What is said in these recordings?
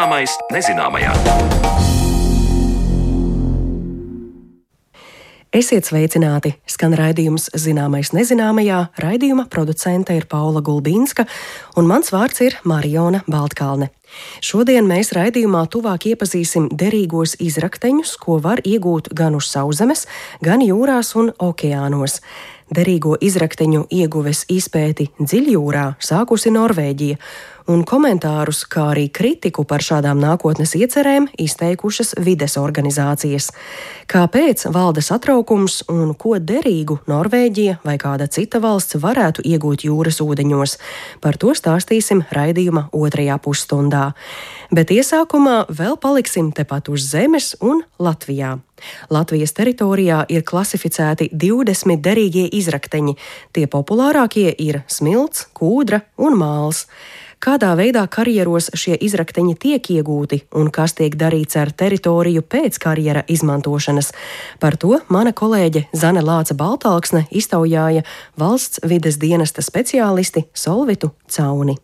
Zināmais nezināmajā. Esiet sveicināti! Skan raidījums Zināmais nezināmajā. Raidījuma producente ir Paula Gulbīnska, un mans vārds ir Mariona Baltkalne. Šodien mēs raidījumā tuvāk iepazīsim derīgos izrakteņus, ko var iegūt gan uz sauszemes, gan jūrās un okeānos. Derīgo izrakteņu ieguves izpēti dziļjūrā sākusi Norvēģija, un komentārus, kā arī kritiku par šādām nākotnes iecerēm izteikušas vides organizācijas. Kāpēc valda satraukums un ko derīgu Norvēģija vai kāda cita valsts varētu iegūt jūras ūdeņos? Par to stāstīsim raidījuma otrajā pusstundā. Bet iesākumā vēl paliksim tepat uz zemes un Latvijā. Latvijas teritorijā ir klasificēti 20 derīgie izrakteņi. Tie populārākie ir smilts, kūdra un māls kādā veidā karjeros šie izrakteņi tiek iegūti un kas tiek darīts ar teritoriju pēc karjera izmantošanas. Par to mana kolēģe Zane Lāca Baltāksne iztaujāja valsts vides dienesta speciālisti Solvitu Cauni.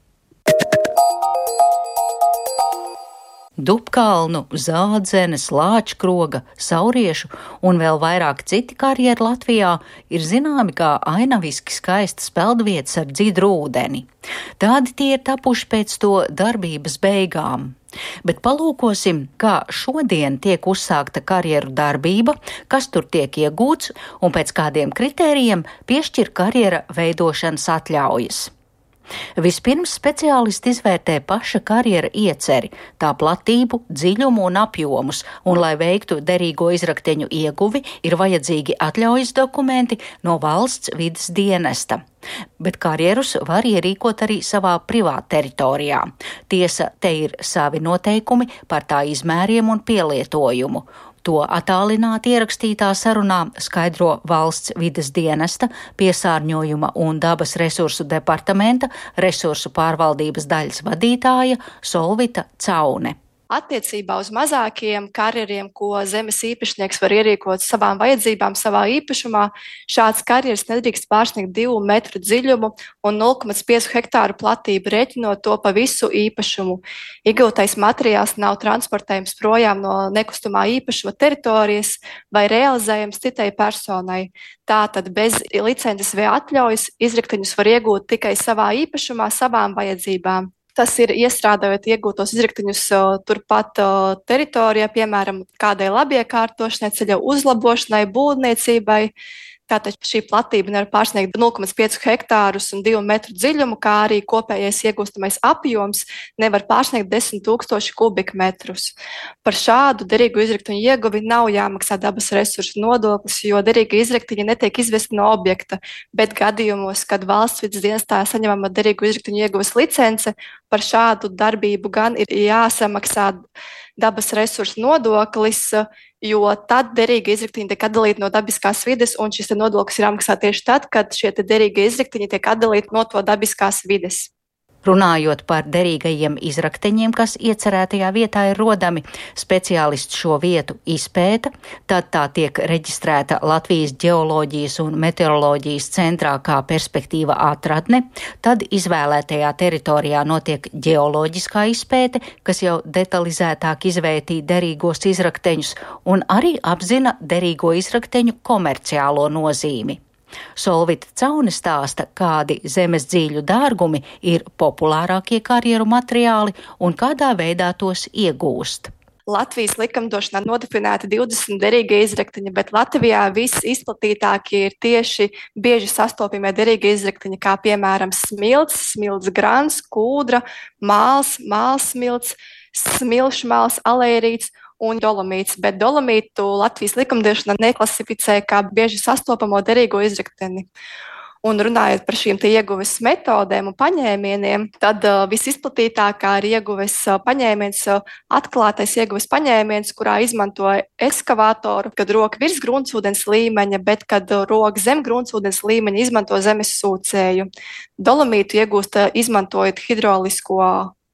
Dubkalnu, Zādzenes, Lāčkroga, Sauriešu un vēl vairāk citi karjeri Latvijā ir zināmi kā ainaviski skaistas peldvietas ar dzidru ūdeni. Tādi tie ir tapuši pēc to darbības beigām. Bet palūkosim, kā šodien tiek uzsākta karjeru darbība, kas tur tiek iegūts un pēc kādiem kritērijiem piešķir karjera veidošanas atļaujas. Vispirms speciālisti izvērtē paša karjera ieceri, tā platību, dziļumu un apjomus, un, lai veiktu derīgo izrakteņu ieguvi, ir vajadzīgi atļaujas dokumenti no valsts vidas dienesta. Bet karjerus var ierīkot arī savā privāta teritorijā. Tiesa, te ir savi noteikumi par tā izmēriem un pielietojumu, To attālināti ierakstītā sarunā skaidro valsts vides dienesta, piesārņojuma un dabas resursu departamenta resursu pārvaldības daļas vadītāja Solvita Caune. Attiecībā uz mazākiem karjeriem, ko zemes īpašnieks var ierīkot savām vajadzībām, savā īpašumā, šāds karjeras nedrīkst pārsniegt 2 metru dziļumu un 0,5 hektāru platību, rēķinot to pa visu īpašumu. Iegūtais materiāls nav transportējams projām no nekustamā īpašuma teritorijas vai realizējams citai personai. Tātad bez licences vai atļaujas izrakteņus var iegūt tikai savā īpašumā, savām vajadzībām. Tas ir iestrādājot iegūtos izraktiņus turpat teritorijā, piemēram, kādai labiekārtošanai, ceļa uzlabošanai, būvniecībai, Tātad šī platība nevar pārsniegt 0,5 hektārus un 2 metru dziļumu, kā arī kopējais iegūstamais apjoms nevar pārsniegt 10 000 kubikmetrus. Par šādu derīgu izraktiņu ieguvi nav jāmaksā dabas resursu nodoklis, jo derīga izraktiņa netiek izvesta no objekta, bet gadījumos, kad valsts vidas dienestā saņemama derīgu izraktiņu ieguves licence, par šādu darbību gan ir jāsamaksā dabas resursu nodoklis, jo tad derīga izraktiņa tiek atdalīta no dabiskās vides, un šis nodoklis ir jāmaksā tieši tad, kad šie derīgie izraktiņi tiek atdalīti no to dabiskās vides. Runājot par derīgajiem izrakteņiem, kas iecerētajā vietā ir rodami, speciālists šo vietu izpēta, tad tā tiek reģistrēta Latvijas ģeoloģijas un meteoroloģijas centrā kā perspektīva atradne, tad izvēlētajā teritorijā notiek ģeoloģiskā izpēte, kas jau detalizētāk izvērtī derīgos izrakteņus un arī apzina derīgo izrakteņu komerciālo nozīmi. Solvita Caune stāsta, kādi zemes dzīļu dārgumi ir populārākie karjeru materiāli un kādā veidā tos iegūst. Latvijas likumdošanā nodefinēta 20 derīgie izraktiņi, bet Latvijā visizplatītākie ir tieši bieži sastopamie derīgie izraktiņi, kā piemēram smilts, smilts grāns, kūdra, māls, māls smilts, smilšmāls, alērīts un dolomīts, bet dolomītu Latvijas likumdošana neklasificē kā bieži sastopamo derīgo izrakteni. Un runājot par šīm ieguves metodēm un paņēmieniem, tad uh, visizplatītākā ir ieguves uh, paņēmiens, uh, atklātais ieguves paņēmiens, kurā izmanto ekskavātoru, kad roka virs gruntsūdens līmeņa, bet kad uh, roka zem gruntsūdens līmeņa izmanto zemes sūcēju. Dolomītu iegūst izmantojot hidrolisko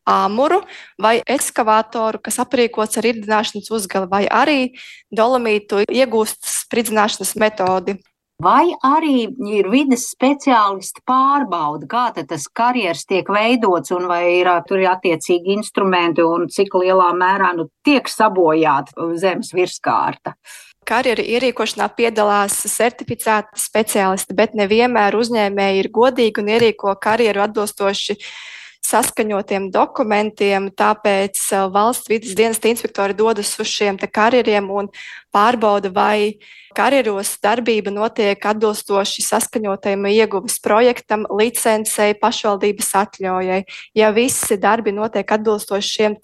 āmuru vai ekskavātoru, kas aprīkots ar irdināšanas uzgali, vai arī dolomītu iegūst spridzināšanas metodi. Vai arī ir vides speciālisti pārbauda, kā tas karjeras tiek veidots un vai ir tur attiecīgi instrumenti un cik lielā mērā nu, tiek sabojāta zemes virskārta? Karjeru ierīkošanā piedalās certificēti speciālisti, bet nevienmēr uzņēmēji ir godīgi un ierīko karjeru atbilstoši saskaņotiem dokumentiem. Tāpēc valsts vidas dienesta inspektori dodas uz šiem karjeriem un pārbauda, vai karjeros darbība notiek atbilstoši saskaņotajam ieguves projektam, licencei, pašvaldības atļaujai. Ja visi darbi notiek atbilstoši šiem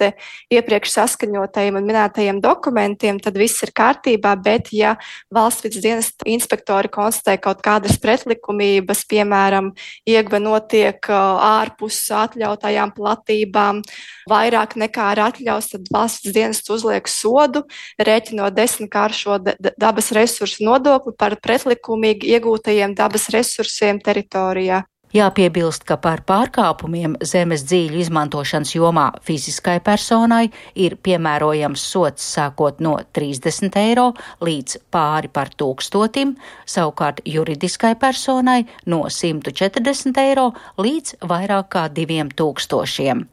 iepriekš saskaņotajiem un minētajiem dokumentiem, tad viss ir kārtībā, bet ja valsts vidas dienas inspektori konstatē kaut kādas pretlikumības, piemēram, ieguve notiek ārpus atļautajām platībām, vairāk nekā ir atļauts, tad valsts dienas uzliek sodu, rēķinot desmitkāršo dabas resursu resursu nodokli par pretlikumīgi iegūtajiem dabas resursiem teritorijā. Jāpiebilst, ka par pārkāpumiem zemes dzīļu izmantošanas jomā fiziskai personai ir piemērojams sots sākot no 30 eiro līdz pāri par tūkstotim, savukārt juridiskai personai no 140 eiro līdz vairāk kā 2000.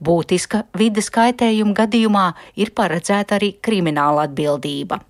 Būtiska vides kaitējuma gadījumā ir paredzēta arī krimināla atbildība.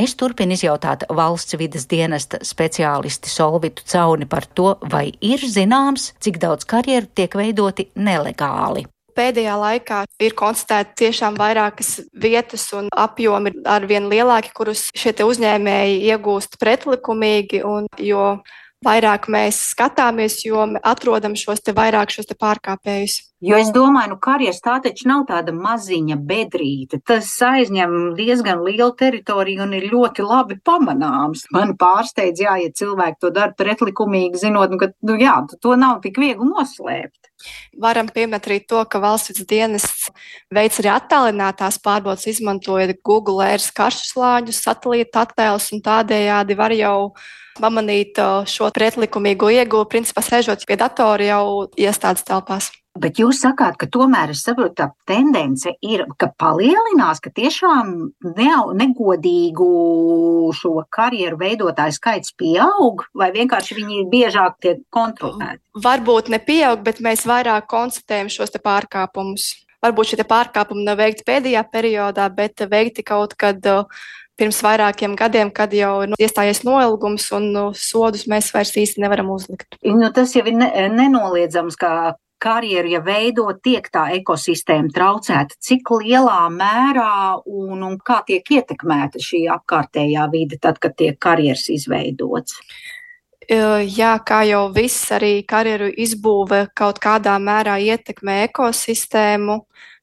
Es turpinu izjautāt valsts vidas dienesta speciālisti Solvitu Cauni par to, vai ir zināms, cik daudz karjeru tiek veidoti nelegāli. Pēdējā laikā ir konstatēta tiešām vairākas vietas un apjomi ar vien lielāki, kurus šie uzņēmēji iegūst pretlikumīgi, un jo vairāk mēs skatāmies, jo atrodam šos te vairāk šos te pārkāpējus. Jo es domāju, nu, karjeras tā taču nav tāda maziņa bedrīte. Tas aizņem diezgan lielu teritoriju un ir ļoti labi pamanāms. Man pārsteidz, jā, ja cilvēki to dara pretlikumīgi, zinot, nu, ka nu, jā, to nav tik viegli noslēpt. Varam pieminēt arī to, ka valsts dienests veic arī attālinātās pārbaudas, izmantojot Google Earth karšu slāņus, satelīta attēlus un tādējādi var jau pamanīt šo pretlikumīgo ieguvu, principā sēžot pie datora jau iestādes telpās. Bet jūs sakāt, ka tomēr es saprotu, tā tendence ir, ka palielinās, ka tiešām ne, negodīgu šo karjeru veidotāju skaits pieaug, vai vienkārši viņi biežāk tiek kontrolēti? Varbūt nepieaug, bet mēs vairāk konstatējam šos pārkāpumus. Varbūt šie pārkāpumi nav veikti pēdējā periodā, bet veikti kaut kad pirms vairākiem gadiem, kad jau nu, iestājies noilgums un nu, sodus mēs vairs īsti nevaram uzlikt. Nu, tas jau ir ne, nenoliedzams, ka karjeru, ja veido, tiek tā ekosistēma traucēta, cik lielā mērā un, un kā tiek ietekmēta šī apkārtējā vide, tad, kad tiek karjeras izveidots. Jā, kā jau viss, arī karjeru izbūve kaut kādā mērā ietekmē ekosistēmu.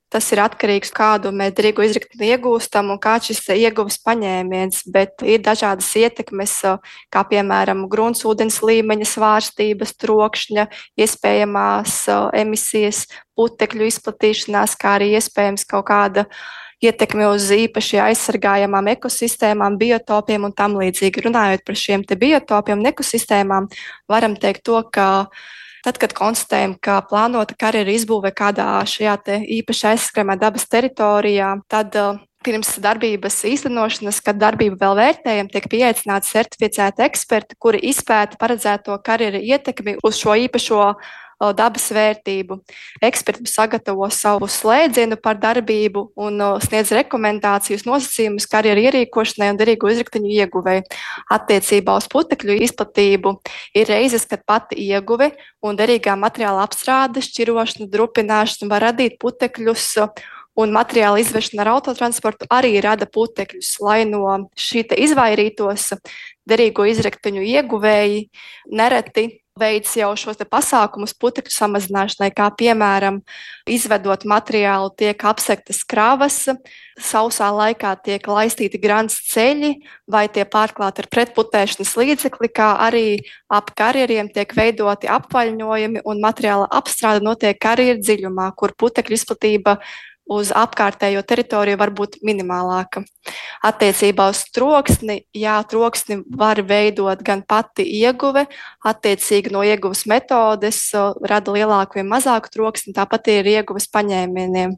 Tas ir atkarīgs no tā, kādu mēs drīgu izrakni iegūstam un kāds šis ieguves paņēmiens, bet ir dažādas ietekmes, kā piemēram gruntsūdens līmeņa svārstības, trokšņa, iespējamās emisijas, putekļu izplatīšanās, kā arī iespējams kaut kāda ietekme uz īpaši aizsargājamām ekosistēmām, biotopiem un tam līdzīgi. Runājot par šiem biotopiem un ekosistēmām, varam teikt to, ka Tad, kad konstatējam, ka plānota karjera izbūve kādā šajā īpaši aizskrējumā dabas teritorijā, tad uh, pirms darbības īstenošanas, kad darbību vēl vērtējam, tiek pieaicināti certificēti eksperti, kuri izpēta paredzēto karjeru ietekmi uz šo īpašo dabas vērtību. Eksperti sagatavo savu slēdzienu par darbību un sniedz rekomendācijas nosacījumus karjeru ierīkošanai un derīgu izrakteņu ieguvēju. Attiecībā uz putekļu izplatību ir reizes, kad pati ieguve un derīgā materiāla apstrāde, šķirošana, drupināšana var radīt putekļus un materiāla izvešana ar autotransportu arī rada putekļus, lai no šī izvairītos derīgo izrakteņu ieguvēji nereti veids jau šos pasākumus putekļu samazināšanai, kā piemēram, izvedot materiālu, tiek apsektas kravas, sausā laikā tiek laistīti grants ceļi vai tie pārklāti ar pretputēšanas līdzekli, kā arī ap karjeriem tiek veidoti apvaļņojumi un materiāla apstrāde notiek karjeru dziļumā, kur putekļu izplatība uz apkārtējo teritoriju var būt minimālāka. Attiecībā uz troksni, jā, troksni var veidot gan pati ieguve, attiecīgi no ieguves metodes rada lielāku vai mazāku troksni, tāpat ir ieguves paņēmieniem.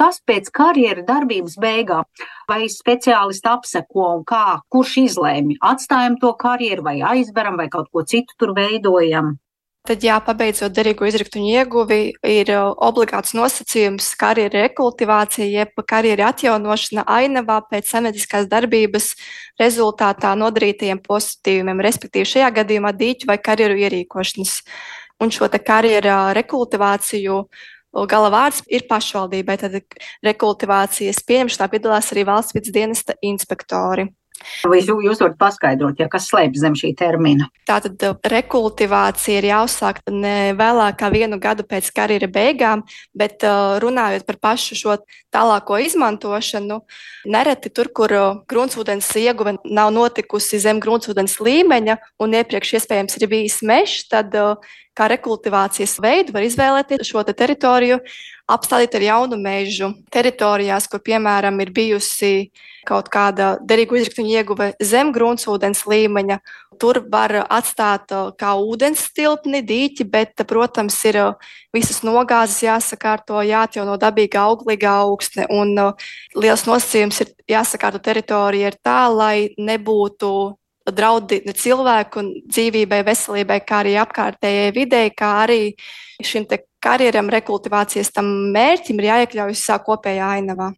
Kas pēc karjeras darbības beigām, vai speciālisti apseko un kā, kurš izlēma, atstājam to karjeru vai aizveram vai kaut ko citu tur veidojam? Tad, jā, pabeidzot derīgo izraktuņu ieguvi, ir uh, obligāts nosacījums karjeras rekultivācija, jeb karjeras atjaunošana ainavā pēc semetiskās darbības rezultātā nodarītajiem pozitīviem, respektīvi šajā gadījumā dīķu vai karjeru ierīkošanas. Un šo karjeru rekultivāciju gala vārds ir pašvaldībai. Tad rekultivācijas pieņemšanā piedalās arī valsts vidas dienesta inspektori. Vai jūs varat paskaidrot, ja kas slēpjas zem šī termina? Tātad uh, rekultivācija ir jāuzsāk ne vēlāk kā vienu gadu pēc karjeras beigām, bet uh, runājot par pašu šo tālāko izmantošanu, nereti tur, kur uh, gruntsvudens ieguve nav notikusi zem gruntsvudens līmeņa un iepriekš iespējams ir bijis mežs, tad kā rekultivācijas veidu var izvēlēties šo te teritoriju apstādīt ar jaunu mežu. Teritorijās, kur piemēram ir bijusi kaut kāda derīgu izraktuņu ieguve zem gruntsūdens līmeņa, tur var atstāt uh, kā ūdens tilpni, dīķi, bet, protams, ir uh, visas nogāzes jāsakārto, jāatjauno dabīga auglīga augsne. Un uh, liels nosacījums ir jāsakārto teritorija ir tā, lai nebūtu draudi cilvēku dzīvībai, veselībai, kā arī apkārtējai videi, kā arī šim karjeram, rekultivācijas tam mērķim ir jāiekļaujas savā kopējā ainavā.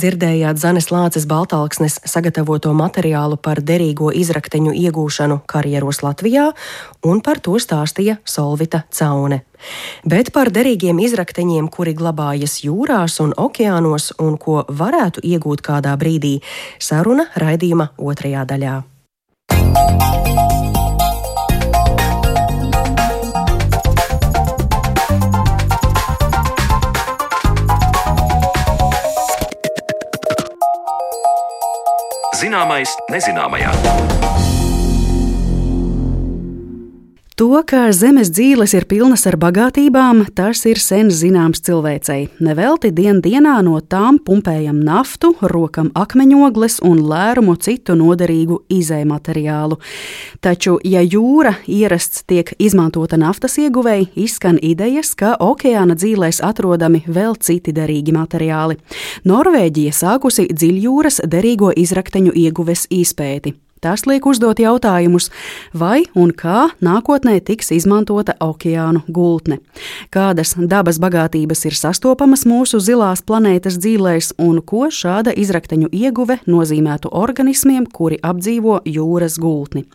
Dzirdējāt Zanes Lāces Baltāksnes sagatavoto materiālu par derīgo izrakteņu iegūšanu karjeros Latvijā, un par to stāstīja Solvita Caune. Bet par derīgiem izrakteņiem, kuri glabājas jūrās un okeānos un ko varētu iegūt kādā brīdī, saruna raidījuma otrajā daļā. Zināmais nezināmajā. To, ka zemes dzīves ir pilnas ar bagātībām, tas ir sen zināms cilvēcei. Nevelti dien dienā no tām pumpējam naftu, rokam akmeņogles un lērumu citu noderīgu izējumateriālu. Taču, ja jūra ierasts tiek izmantota naftas ieguvēji, izskan idejas, ka okeāna dzīvēs atrodami vēl citi derīgi materiāli. Norvēģija sākusi dziļjūras derīgo izrakteņu ieguves izpēti. Tas liek uzdot jautājumus, vai un kā nākotnē tiks izmantota okeānu gultne, kādas dabas bagātības ir sastopamas mūsu zilās planētas dzīvēs un ko šāda izrakteņu ieguve nozīmētu organismiem, kuri apdzīvo jūras gultni.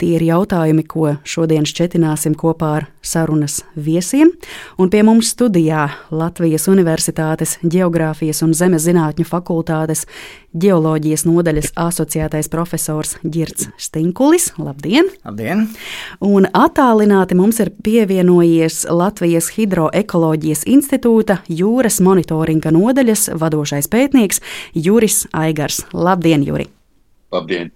Tie ir jautājumi, ko šodien šķetināsim kopā ar sarunas viesiem. Un pie mums studijā Latvijas Universitātes Geogrāfijas un Zemes zinātņu fakultātes ģeoloģijas nodaļas asociētais profesors Girts Stinkulis. Labdien! Labdien! Un attālināti mums ir pievienojies Latvijas Hidroekoloģijas institūta jūras monitoringa nodaļas vadošais pētnieks Juris Aigars. Labdien, Juri! Labdien!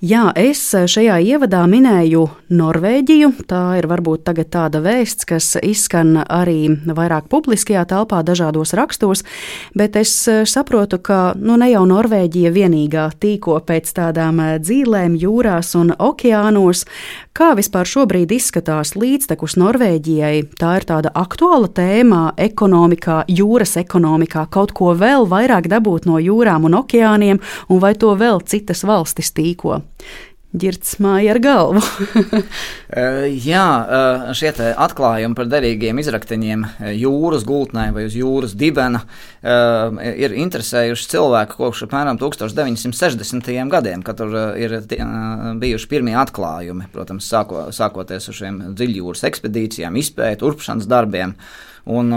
Jā, es šajā ievadā minēju Norvēģiju. Tā ir varbūt tāda vēsts, kas izskan arī vairāk publiskajā telpā, dažādos rakstos, bet es saprotu, ka nu, ne jau Norvēģija vienīgā tīko pēc tādām dzīvēm jūrās un okeānos. Kā vispār šobrīd izskatās līdztekus Norvēģijai? Tā ir tāda aktuāla tēma ekonomikā, jūras ekonomikā, kaut ko vēl vairāk dabūt no jūrām un okeāniem, un vai to vēl citas valstis tīko? Ģirts māja ar galvu. uh, jā, uh, šie atklājumi par derīgiem izrakteņiem jūras gultnē vai uz jūras dibena ir interesējuši cilvēku kopš apmēram 1960. gadiem, kad tur ir bijuši pirmie atklājumi, protams, sāko, sākoties ar šiem dziļjūras ekspedīcijām, izpēta, urpšanas darbiem. Un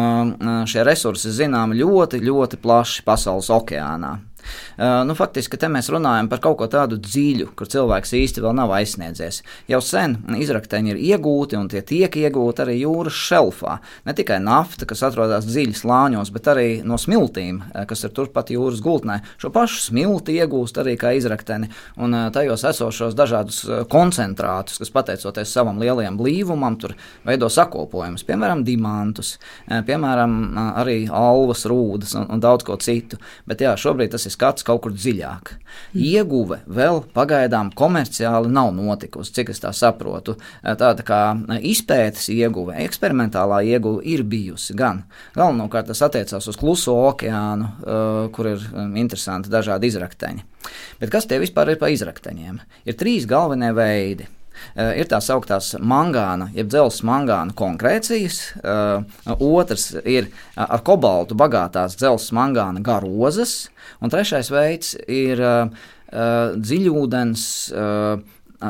šie resursi zinām ļoti, ļoti plaši pasaules okeānā. Uh, nu, faktiski te mēs runājam par kaut ko tādu dziļu, kur cilvēks īsti vēl nav aizsniedzies. Jau sen izrakteņi ir iegūti un tie tiek iegūti arī jūras šelfā. Ne tikai nafta, kas atrodas dziļi slāņos, bet arī no smiltīm, kas ir turpat jūras gultnē. Šo pašu smilti iegūst arī kā izrakteni un tajos esošos dažādus koncentrātus, kas pateicoties savam lielajam blīvumam, tur veido sakopojumus, piemēram, diamantus, piemēram, arī alvas rūdas un, un daudz ko citu. Bet jā, šobrīd tas ir skats kaut kur dziļāk. Ieguve vēl pagaidām komerciāli nav notikusi, cik es tā saprotu. Tāda kā izpētes ieguve, eksperimentālā ieguve ir bijusi gan. Galvenokārt tas attiecās uz kluso okeānu, kur ir interesanti dažādi izrakteņi. Bet kas tie vispār ir pa izrakteņiem? Ir trīs galvenie veidi. Uh, ir tā sauktās mangāna, jeb dzelzs mangāna konkrēcijas. Uh, otrs ir ar kobaltu bagātās dzelzs mangāna garozas. Un trešais veids ir dziļūdens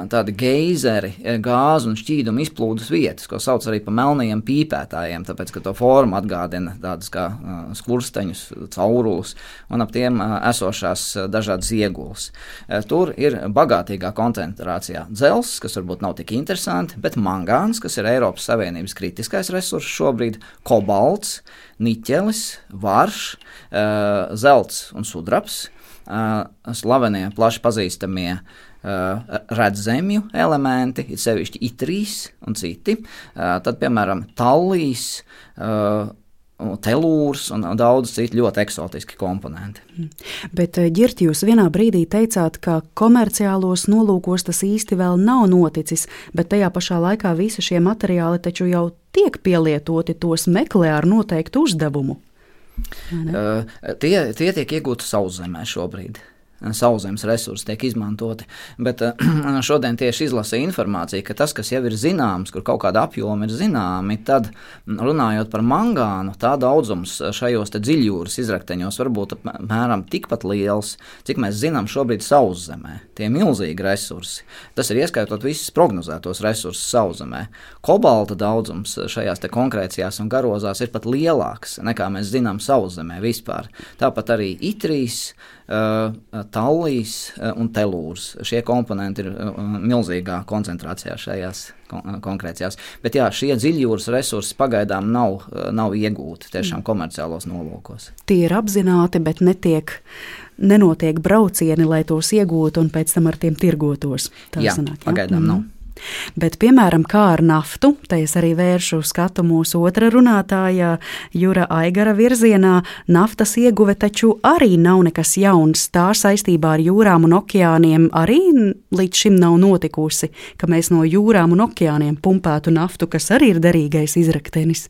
tādi geizeri, gāzu un šķīdumu izplūdes vietas, ko sauc arī par melnajiem pīpētājiem, tāpēc, ka to formu atgādina tādas kā skursteņus, caurulus un ap tiem esošās dažādas iegulas. Tur ir bagātīgā koncentrācijā dzels, kas varbūt nav tik interesanti, bet mangāns, kas ir Eiropas Savienības kritiskais resurss šobrīd, kobalts, niķelis, varš, zelts un sudraps. Slavenie, plaši pazīstamie uh, Uh, redzamju elementi, ir sevišķi itrīs un citi. Uh, tad, piemēram, tallīs. Uh, telūrs un daudz citu ļoti eksotiski komponenti. Mm. Bet, Girti, jūs vienā brīdī teicāt, ka komerciālos nolūkos tas īsti vēl nav noticis, bet tajā pašā laikā visi šie materiāli taču jau tiek pielietoti, tos meklē ar noteiktu uzdevumu. Uh, tie, tie tiek iegūti sauszemē šobrīd sauszemes resursi tiek izmantoti. Bet eh, šodien tieši izlasīja informāciju, ka tas, kas jau ir zināms, kur kaut kāda apjoma ir zināmi, tad runājot par mangānu, tā daudzums šajos dziļjūras izrakteņos var būt apmēram tikpat liels, cik mēs zinām šobrīd sauszemē. Tie ir milzīgi resursi. Tas ir ieskaitot visus prognozētos resursus sauszemē. Kobalta daudzums šajās konkrētajās un garozās ir pat lielāks nekā mēs zinām sauszemē vispār. Tāpat arī itrīs. Uh, tallīs uh, un telūrs. Šie komponenti ir uh, milzīgā koncentrācijā šajās kon konkrētajās. Bet jā, šie dziļjūras resursi pagaidām nav, nav iegūti tiešām komerciālos nolūkos. Tie ir apzināti, bet netiek. Nenotiek braucieni, lai tos iegūtu un pēc tam ar tiem tirgotos. Tā jā, sanāk, jā? pagaidām mm. nav. Bet, piemēram, kā ar naftu, te es arī vēršu skatu mūsu otra runātāja, Jura Aigara virzienā, naftas ieguve taču arī nav nekas jauns. Tā saistībā ar jūrām un okeāniem arī līdz šim nav notikusi, ka mēs no jūrām un okeāniem pumpētu naftu, kas arī ir derīgais izraktenis.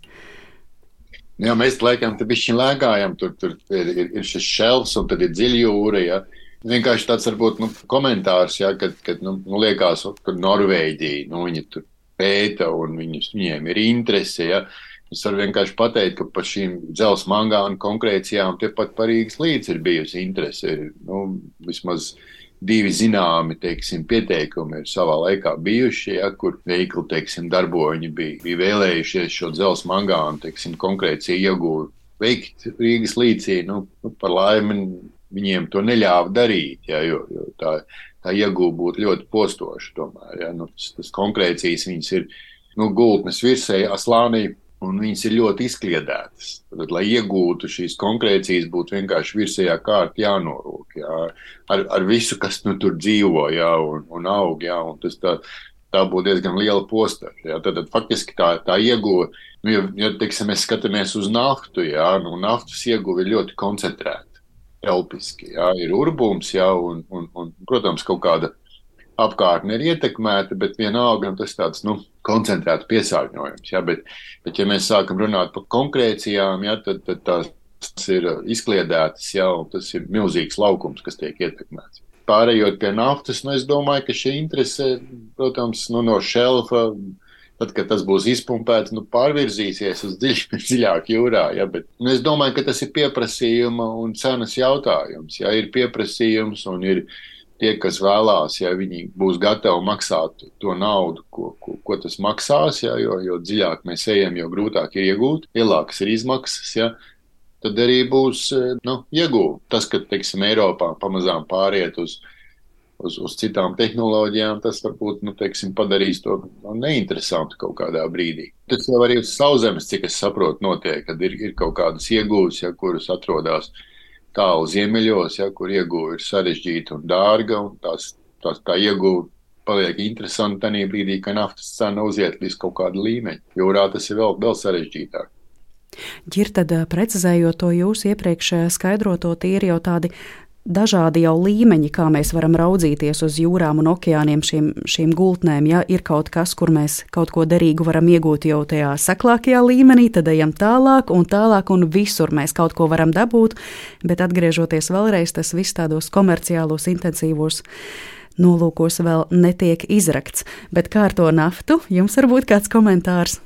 Jā, mēs laikam tur bišķiņ lēkājam, tur, tur ir, ir, šis šelfs un tad ir dziļjūra, ja. Vienkārši tāds varbūt nu, komentārs, ja, kad, kad nu, nu, liekas, ka Norvēģija, nu, tur pēta un viņus, viņiem ir interese. Ja. Es varu vienkārši pateikt, ka par šīm dzelzceļa mangānu konkrēcijām tepat Parīgas līdzi ir bijusi interese. Ir, nu, vismaz divi zināmi teiksim, pieteikumi ir savā laikā bijuši, ja, kur veikli teiksim, darboņi bija, bija vēlējušies šo dzelzceļa mangānu teiksim, konkrēciju iegūtu veikt Rīgas līcī. Nu, par laimi viņiem to neļāva darīt, ja, jo, jo tā, tā iegūta būtu ļoti postoša. Tomēr, ja, nu, tas, tas konkrēcijas viņas ir nu, gultnes virsējā slānī. Un viņas ir ļoti izkliedētas. Tad, lai iegūtu šīs konkrēcijas, būtu vienkārši virsējā kārta jānorūk. Jā, ar, ar visu, kas nu, tur dzīvo jā, un, un aug. Jā, un tas tā, tā būtu diezgan liela posta. Tad, tad faktiski tā, tā ieguva, nu, ja, ja teiksim, mēs skatāmies uz naftu, jā, nu, naftas ieguva ir ļoti koncentrēta telpiski. Jā, ir urbums, jā, un, un, un, protams, kaut kāda apkārtne ir ietekmēta, bet vienalga nu, tas tāds nu, koncentrēts piesārņojums. Jā, bet, bet, ja mēs sākam runāt par konkrēcijām, jā, tad, tad tās ir izkliedētas, jā, un tas ir milzīgs laukums, kas tiek ietekmēts. Pārējot pie naftas, nu, es domāju, ka šī interese, protams, nu, no šelfa tad, kad tas būs izpumpēts, nu, pārvirzīsies uz dziļ, dziļāku jūrā. Ja, bet, nu, es domāju, ka tas ir pieprasījuma un cenas jautājums. Ja ir pieprasījums un ir tie, kas vēlās, ja viņi būs gatavi maksāt to naudu, ko, ko, ko tas maksās, ja, jo, jo dziļāk mēs ejam, jo grūtāk ir iegūt, lielākas ir izmaksas. Ja, tad arī būs nu, iegūta. Tas, ka teiksim, Eiropā pamazām pāriet uz uz, uz citām tehnoloģijām, tas varbūt nu, teiksim, padarīs to nu, neinteresantu kaut kādā brīdī. Tas jau arī uz sauszemes, cik es saprotu, notiek, kad ir, ir kaut kādas iegūtas, ja, kuras atrodas tālu ziemeļos, ja, kur iegūta ir sarežģīta un dārga, un tās, tās tā iegūta paliek interesanti tajā brīdī, kad naftas cena uziet līdz kaut kāda līmeņa. Jūrā tas ir vēl, vēl sarežģītāk. Ģir, tad precizējot to jūsu iepriekš skaidroto, tie ir jau tādi dažādi jau līmeņi, kā mēs varam raudzīties uz jūrām un okeāniem, šīm, šīm gultnēm. Ja ir kaut kas, kur mēs kaut ko derīgu varam iegūt jau tajā seklākajā līmenī, tad ejam tālāk un tālāk, un visur mēs kaut ko varam dabūt. Bet atgriežoties vēlreiz, tas viss tādos komerciālos, intensīvos nolūkos vēl netiek izrakts. Bet kā ar to naftu? Jums varbūt kāds komentārs?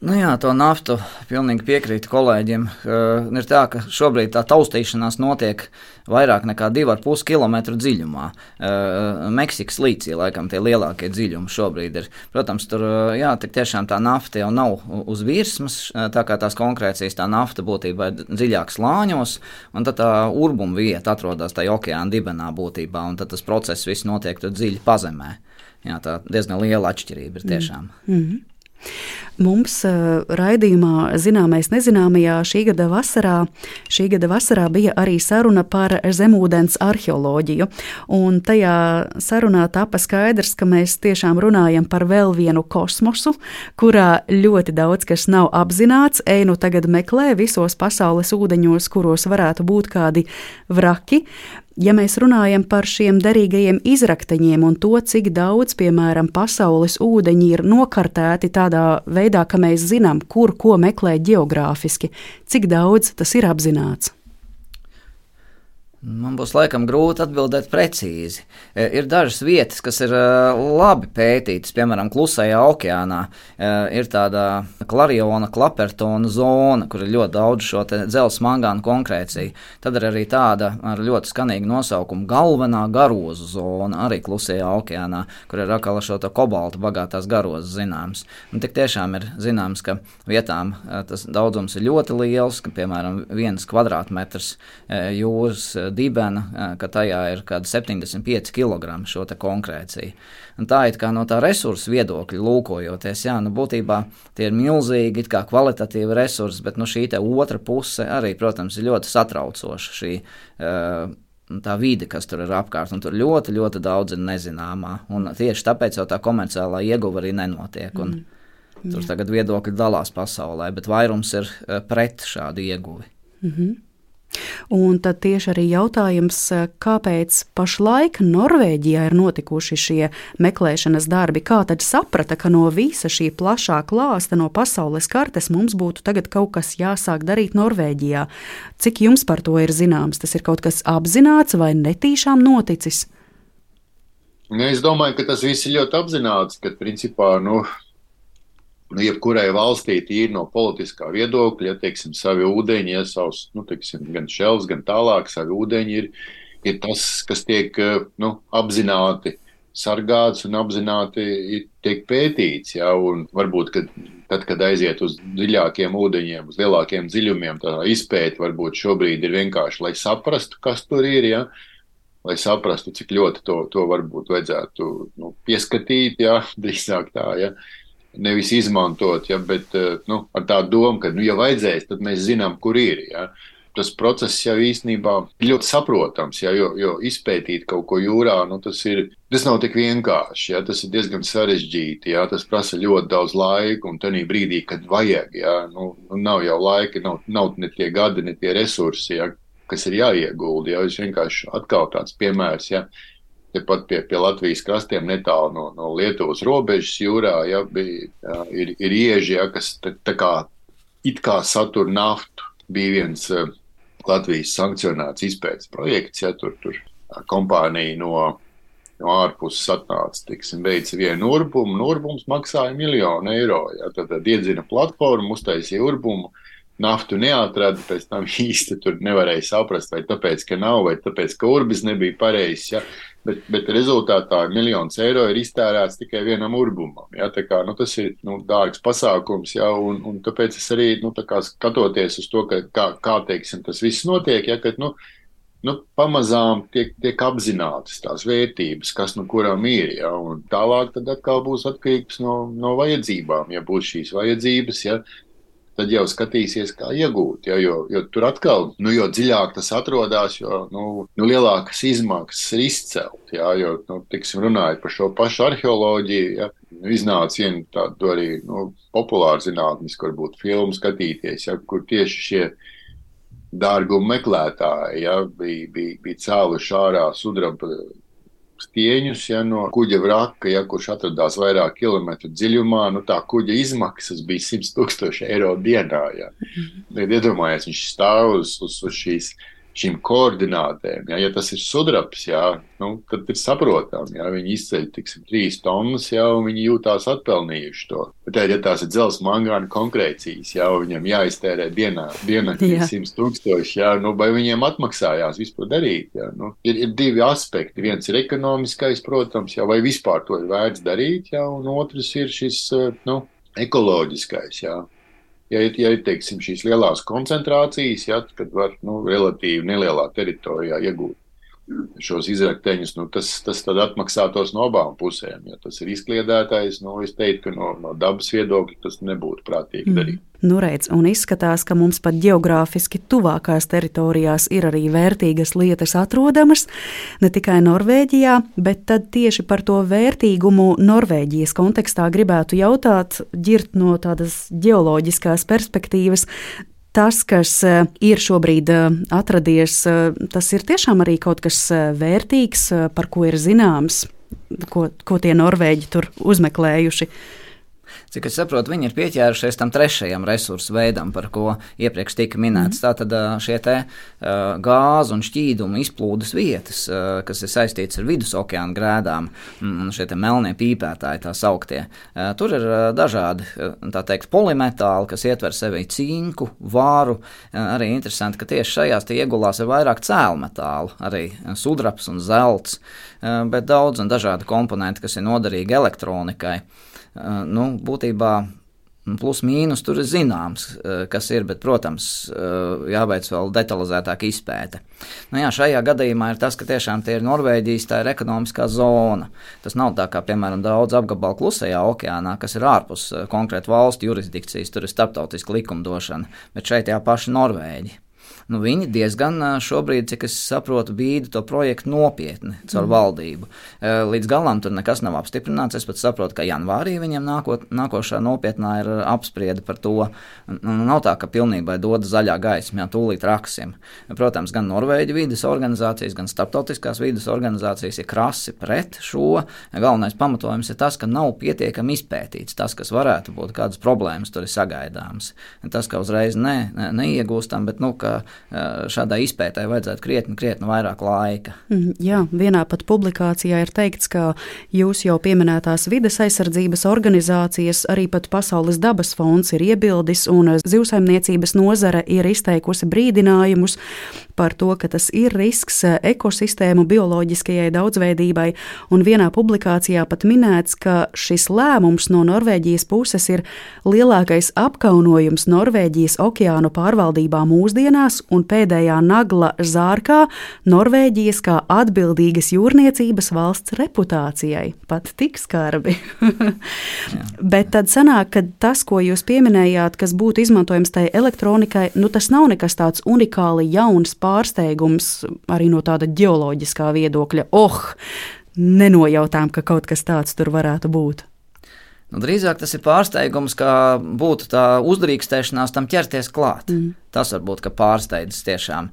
Nu jā, to naftu pilnīgi piekrītu kolēģiem. Uh, ir tā, ka šobrīd tā taustīšanās notiek vairāk nekā 2,5 km dziļumā. Uh, Meksikas līcī laikam tie lielākie dziļumi šobrīd ir. Protams, tur jā, tiešām tā nafta jau nav uz virsmas, tā kā tās konkrēcijas tā nafta būtībā ir dziļāk slāņos, un tad tā urbuma vieta atrodas tajā okeāna dibenā būtībā, un tad tas process viss notiek tur dziļi pazemē. Jā, tā diezgan liela atšķirība ir tiešām. Mm -hmm. Mums uh, raidījumā Zināmais nezināmajā šī gada vasarā, šī gada vasarā bija arī saruna par zemūdens arheoloģiju. Un tajā sarunā tapa skaidrs, ka mēs tiešām runājam par vēl vienu kosmosu, kurā ļoti daudz kas nav apzināts. Einu tagad meklē visos pasaules ūdeņos, kuros varētu būt kādi vraki, Ja mēs runājam par šiem derīgajiem izrakteņiem un to, cik daudz, piemēram, pasaules ūdeņi ir nokartēti tādā veidā, ka mēs zinām, kur ko meklēt geogrāfiski, cik daudz tas ir apzināts. Man būs laikam grūti atbildēt precīzi. E, ir dažas vietas, kas ir e, labi pētītas, piemēram, Klusajā okeānā. E, ir tāda klariona, klapertona zona, kur ir ļoti daudz šo dzelzceļa mangānu konkrēciju. Tad ir arī tāda ar ļoti skanīgu nosaukumu galvenā garozu zona, arī Klusajā okeānā, kur ir atkal šo kobaltu bagātās garozas zināms. Un tik tiešām ir zināms, ka vietām tas daudzums ir ļoti liels, ka piemēram viens kvadrātmetrs jūras dibena, ka tajā ir kaut kāda 75 kg šo konkrēciju. Un tā ir kā no tā resursu viedokļa lūkojoties, jā, nu būtībā tie ir milzīgi, kā kvalitatīvi resursi, bet nu, šī otra puse arī, protams, ir ļoti satraucoša. Šī, uh, tā vide, kas tur ir apkārt, un tur ļoti, ļoti daudz ir nezināmā. Un tieši tāpēc jau tā komerciālā ieguva arī nenotiek. Mm. Tur tagad viedokļi dalās pasaulē, bet vairums ir pret šādu ieguvi. Mm -hmm. Un tad tieši arī jautājums, eh, kāpēc pašlaik Norvēģijā ir notikuši šie meklēšanas darbi? Kā tad saprata, ka no visa šī plašā klāsta, no pasaules kartes mums būtu tagad kaut kas jāsāk darīt Norvēģijā? Cik jums par to ir zināms? Tas ir kaut kas apzināts vai netīšām noticis? Nu, es domāju, ka tas viss ir ļoti apzināts, ka principā nu, nu, jebkurai valstī tīri no politiskā viedokļa, ja teiksim, savi ūdeņi, ja savs, nu, teiksim, gan šels, gan tālāk, savi ūdeņi ir, ir tas, kas tiek nu, apzināti sargāts un apzināti tiek pētīts. Ja, varbūt, kad, tad, kad aiziet uz dziļākiem ūdeņiem, uz lielākiem dziļumiem, tā izpēta varbūt šobrīd ir vienkārši, lai saprastu, kas tur ir. Ja, Lai saprastu, cik ļoti to, to varbūt vajadzētu nu, pieskatīt, ja drīzāk tā. Ja. Uh, nevis izmantot, ja, bet eh, nu, ar tādu domu, ka, nu, ja vajadzēs, tad mēs zinām, kur ir. Ja. Tas process jau īstenībā ir ļoti saprotams, ja, jo, jo izpētīt kaut ko jūrā, nu, tas, ir, tas nav tik vienkārši. Ja, tas ir diezgan sarežģīti. Ja, tas prasa ļoti daudz laika, un tajā brīdī, kad vajag, ja, nu, nu, nav jau laika, nav, nav ne tie gadi, ne tie resursi, ja, kas ir jāiegulda. Ja, es vienkārši atkal tāds piemērs. Ja, tepat pie, pie Latvijas krastiem, netālu no, no Lietuvas robežas jūrā, ja, bija, ja, ir, ir ieži, ja, kas tā, tā kā it kā satur naftu. Bija viens uh, Latvijas sankcionēts izpētes projekts, ja tur, tur kompānija no, no ārpuses atnāca, tiksim, veica vienu urbumu, un urbums maksāja miljonu eiro. Ja, tad, tad iedzina platformu, uztaisīja urbumu, naftu neatrada, pēc tam īsti tur nevarēja saprast, vai tāpēc, ka nav, vai tāpēc, ka urbis nebija pareizs. Ja bet, bet rezultātā miljons eiro ir iztērēts tikai vienam urbumam. Ja, kā, nu, tas ir nu, dārgs pasākums, ja, un, un tāpēc es arī nu, kā, skatoties uz to, ka, kā, kā teiksim, tas viss notiek, ja, kad, nu, nu, pamazām tiek, tiek apzinātas tās vērtības, kas no nu kurām ir. Ja, tālāk tad atkal būs atkarīgs no, no vajadzībām. Ja būs šīs vajadzības, ja, tad jau skatīsies, kā iegūt. Ja, jo, jo tur atkal, nu, jo dziļāk tas atrodas, jo nu, nu, lielākas izmaksas ir izcelt. Ja, jo, nu, tiksim, runājot par šo pašu arheoloģiju, ja, nu, iznāca viena tāda arī nu, populāra zinātniska, varbūt filmu skatīties, ja, kur tieši šie dārguma meklētāji ja, bija, bija, bija cēluši ārā sudraba stieņus ja, no kuģa vraka, ja, kurš atradās vairāk kilometru dziļumā. Nu, tā kuģa izmaksas bija 100 tūkstoši eiro dienā. Ja. Tad iedomājieties, viņš stāv uz, uz, uz šīs šīm koordinātēm. Ja, ja tas ir sudrabs, jā, nu, tad ir saprotami, ja viņi izceļ tiksim, trīs tonnas, ja viņi jūtās atpelnījuši to. Bet, ja tās ir dzelzs mangāna konkrēcijas, ja viņam jāiztērē dienā, dienā 100 tūkstoši, ja, nu, vai viņiem atmaksājās vispār darīt. Ja, nu, ir, ir divi aspekti. Viens ir ekonomiskais, protams, ja, vai vispār to ir vērts darīt, ja, un otrs ir šis nu, ekoloģiskais. Ja ja ir, ja ir teiksim, šīs lielās koncentrācijas, ja, kad var nu, relatīvi nelielā teritorijā iegūt šos izrakteņus, nu, tas, tas tad atmaksātos no abām pusēm. Ja tas ir izkliedētais, nu, es teiktu, ka no, no dabas viedokļa tas nebūtu prātīgi mm. darīt. Nu, redz, un izskatās, ka mums pat geogrāfiski tuvākās teritorijās ir arī vērtīgas lietas atrodamas, ne tikai Norvēģijā, bet tad tieši par to vērtīgumu Norvēģijas kontekstā gribētu jautāt, ģirt no tādas geoloģiskās perspektīvas, tas, kas eh, ir šobrīd eh, atradies, eh, tas ir tiešām arī kaut kas vērtīgs, par ko ir zināms, ko, ko tie norvēģi tur uzmeklējuši. Cik es saprotu, viņi ir pieķērušies tam trešajam resursu veidam, par ko iepriekš tika minēts. Mm. Tātad šie te uh, gāzu un šķīdumu izplūdes vietas, uh, kas ir saistītas ar vidus okeāna grēdām, un šie melnie pīpētāji, tā sauktie. Uh, tur ir dažādi tā teikt, polimetāli, kas ietver sevi cinku, vāru. Arī interesanti, ka tieši šajās iegulās ir vairāk cēlmetālu, arī sudraps un zelts, bet daudz un dažādi komponenti, kas ir noderīgi elektronikai. Eh, nu, būtībā Plus mīnus tur ir zināms, eh, kas ir, bet, protams, eh, jāveic vēl detalizētāka izpēte. Nu, jā, šajā gadījumā ir tas, ka tiešām tie ir Norvēģijas, tā ir ekonomiskā zona. Tas nav tā kā, piemēram, daudz apgabalu klusajā okeānā, kas ir ārpus konkrētu valstu jurisdikcijas, tur ir starptautiska likumdošana, bet šeit jā paši Norvēģi nu, viņi diezgan šobrīd, cik es saprotu, bīda to projektu nopietni caur mm. valdību. Līdz galam tur nekas nav apstiprināts. Es pat saprotu, ka janvārī viņiem nākot, nākošā nopietnā ir apspriede par to. Nu, nav tā, ka pilnībā dod zaļā gaisma, jā, tūlīt raksim. Protams, gan Norvēģi vidas organizācijas, gan starptautiskās vidas organizācijas ir krasi pret šo. Galvenais pamatojums ir tas, ka nav pietiekami izpētīts tas, kas varētu būt, kādas problēmas tur ir sagaidāmas. Tas, ka uzreiz ne, ne, neiegūstam, bet nu, ka šādai izpētē vajadzētu krietni, krietni vairāk laika. Mhm, jā, vienā pat publikācijā ir teikts, ka jūs jau pieminētās vides aizsardzības organizācijas, arī pat Pasaules dabas fonds ir iebildis, un zivsaimniecības nozare ir izteikusi brīdinājumus par to, ka tas ir risks ekosistēmu bioloģiskajai daudzveidībai, un vienā publikācijā pat minēts, ka šis lēmums no Norvēģijas puses ir lielākais apkaunojums Norvēģijas okeānu pārvaldībā mūsdienās un pēdējā nagla zārkā Norvēģijas kā atbildīgas jūrniecības valsts reputācijai. Pat tik skarbi. Bet tad sanāk, ka tas, ko jūs pieminējāt, kas būtu izmantojams tai elektronikai, nu tas nav nekas tāds unikāli jauns pārsteigums arī no tāda ģeoloģiskā viedokļa. Oh, nenojautām, ka kaut kas tāds tur varētu būt. Nu, drīzāk tas ir pārsteigums, ka būtu tā uzdrīkstēšanās tam ķerties klāt. Mm. Tas varbūt pārsteidzis tiešām.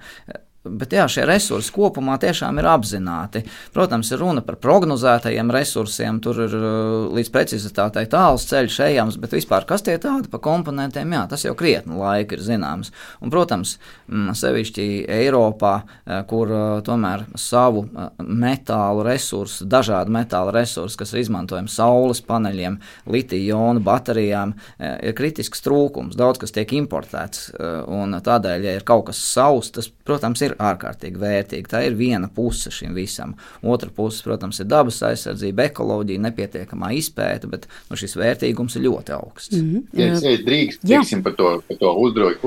Bet jā, šie resursi kopumā tiešām ir apzināti. Protams, ir runa par prognozētajiem resursiem, tur ir uh, līdz precizitātei tāls ceļš ejams, bet vispār kas tie tādi pa komponentiem, jā, tas jau krietni laika ir zināms. Un, protams, mm, sevišķi Eiropā, uh, kur uh, tomēr savu metālu resursu, dažādu metālu resursu, kas ir izmantojami saules paneļiem, litiju-jonu baterijām, ir kritisks trūkums. Daudz kas tiek importēts, un tādēļ, ja ir kaut kas savs, tas, protams, ir ārkārtīgi vērtīga. Tā ir viena puse šim visam. Otra puse, protams, ir dabas aizsardzība, ekoloģija, nepietiekamā izpēta, bet nu, šis vērtīgums ir ļoti augsts. Mm -hmm. Ja es drīkst, teiksim, par to, par to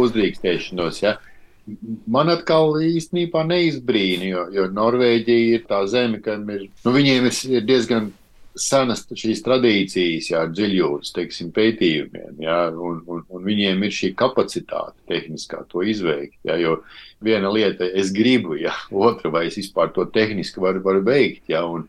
uzdrīkstēšanos. Ja? Man atkal īstenībā neizbrīna, jo, jo Norvēģija ir tā zeme, kam ir, nu, viņiem ir diezgan senas šīs tradīcijas, jā, dziļjūras teiksim, pētījumiem, jā, un, un, un viņiem ir šī kapacitāte tehniskā to izveikt. Jā, jo viena lieta, es gribu, jā, otra, vai es vispār to tehniski varu, varu veikt. Jā, un,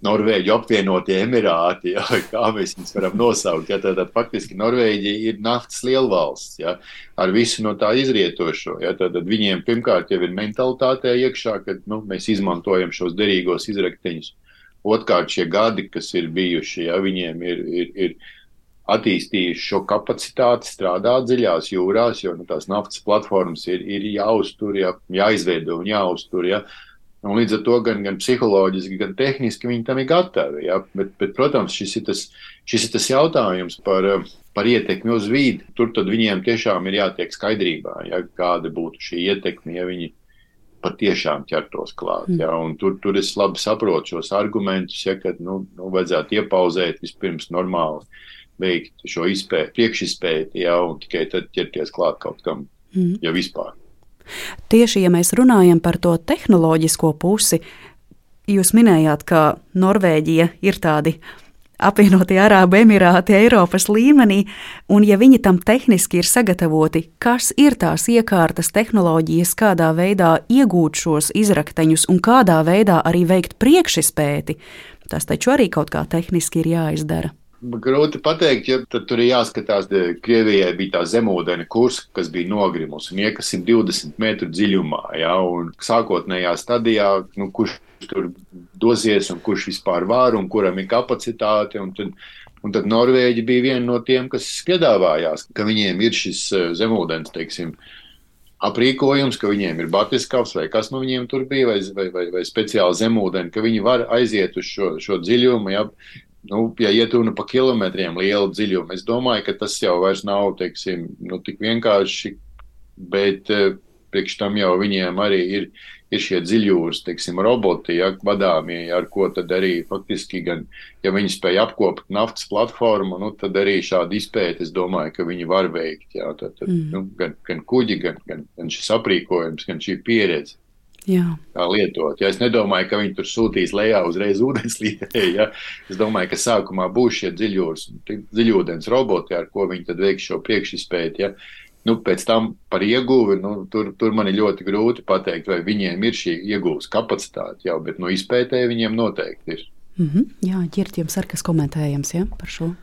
Norvēģu apvienotie Emirāti, ja, kā mēs viņus varam nosaukt. Ja, tad, tad faktiski Norvēģija ir naftas lielvalsts ja, ar visu no tā izrietošo. Ja, tad, tad viņiem pirmkārt jau ir mentalitātē iekšā, ka nu, mēs izmantojam šos derīgos izrakteņus. Otkārt, šie gadi, kas ir bijuši, ja, viņiem ir, ir, ir attīstījuši šo kapacitāti strādāt dziļās jūrās, jo nu, tās naftas platformas ir, ir jāuztur, jā, jāizveido un jāuztur. Ja. Un līdz ar to gan, gan psiholoģiski, gan tehniski viņi tam ir gatavi. Ja? Bet, bet, protams, šis ir, tas, šis ir tas jautājums par, par ietekmi uz vidi. Tur viņiem tiešām ir jātiek skaidrībā, ja? kāda būtu šī ietekme, ja viņi patiešām ķertos klāt. Ja? Un tur, tur es labi saprotu šos argumentus, ja, ka nu, nu, vajadzētu iepauzēt vispirms normāli, veikt šo izpēti, priekšizpēti, ja? un tikai tad ķerties klāt kaut kam, mm. ja vispār. Tieši, ja mēs runājam par to tehnoloģisko pusi, jūs minējāt, ka Norvēģija ir tādi apvienotie Arābu Emirāti Eiropas līmenī, un ja viņi tam tehniski ir sagatavoti, kas ir tās iekārtas tehnoloģijas, kādā veidā iegūt šos izrakteņus un kādā veidā arī veikt priekšspēti, tas taču arī kaut kā tehniski ir jāizdara. Grūti pateikt, ja tur ir jāskatās, ka Krievijai bija tā zemūdens kurs, kas bija nogrimus un iekasim 20 metru dziļumā. Ja, sākotnējā stadijā, nu, kurš tur dosies un kurš vispār var un kuram ir kapacitāte. Un tad, un tad Norvēģi bija viena no tiem, kas piedāvājās, ka viņiem ir šis eh, zemūdens, teiksim, aprīkojums, ka viņiem ir batiskavs vai kas no viņiem tur bija, vai, vai, vai, vai speciāli zemūdeni, ka viņi var aiziet uz šo, šo dziļumu. Ja, nu, ja iet runa pa kilometriem lielu dziļumu, es domāju, ka tas jau nav teiksim, nu, tik vienkārši, bet eh, priekš tam jau viņiem arī ir, ir šie dziļjūras teiksim, roboti, ja, vadāmie, ar ko tad arī faktiski, gan, ja viņi spēj apkopot naftas platformu, nu, tad arī šādu izpēti, es domāju, ka viņi var veikt. Ja, tad, tad, mm. nu, gan, gan kuģi, gan, gan, gan šis aprīkojums, gan šī pieredze. Jā. kā lietot. Ja es nedomāju, ka viņi tur sūtīs lejā uzreiz ūdenslīdē. Ja? Es domāju, ka sākumā būs šie dziļūdens roboti, ar ko viņi veiks šo priekšizpēti. Ja? Nu, pēc tam par ieguvi, nu, tur, tur man ir ļoti grūti pateikt, vai viņiem ir šī ieguves kapacitāte jau, bet no izpētē viņiem noteikti ir. Mm -hmm. Jā, ģirt jums ar kas komentējams ja, par šo.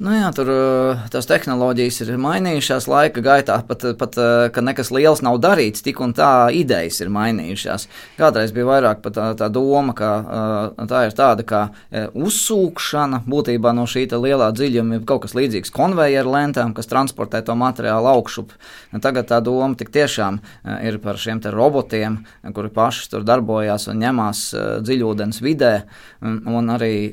Nu jā, tur eh, tās tehnoloģijas ir mainījušās laika gaitā, pat, pat eh, ka nekas liels nav darīts, tik un tā idejas ir mainījušās. Kādreiz bija vairāk tā, tā doma, ka eh, tā ir tāda kā uzsūkšana būtībā no šī lielā dziļuma, kaut kas līdzīgs konvejeru lentām, kas transportē to materiālu augšup. Tagad tā doma tik tiešām ir par šiem robotiem, kuri paši tur darbojās un ņemās dziļūdens vidē, un, arī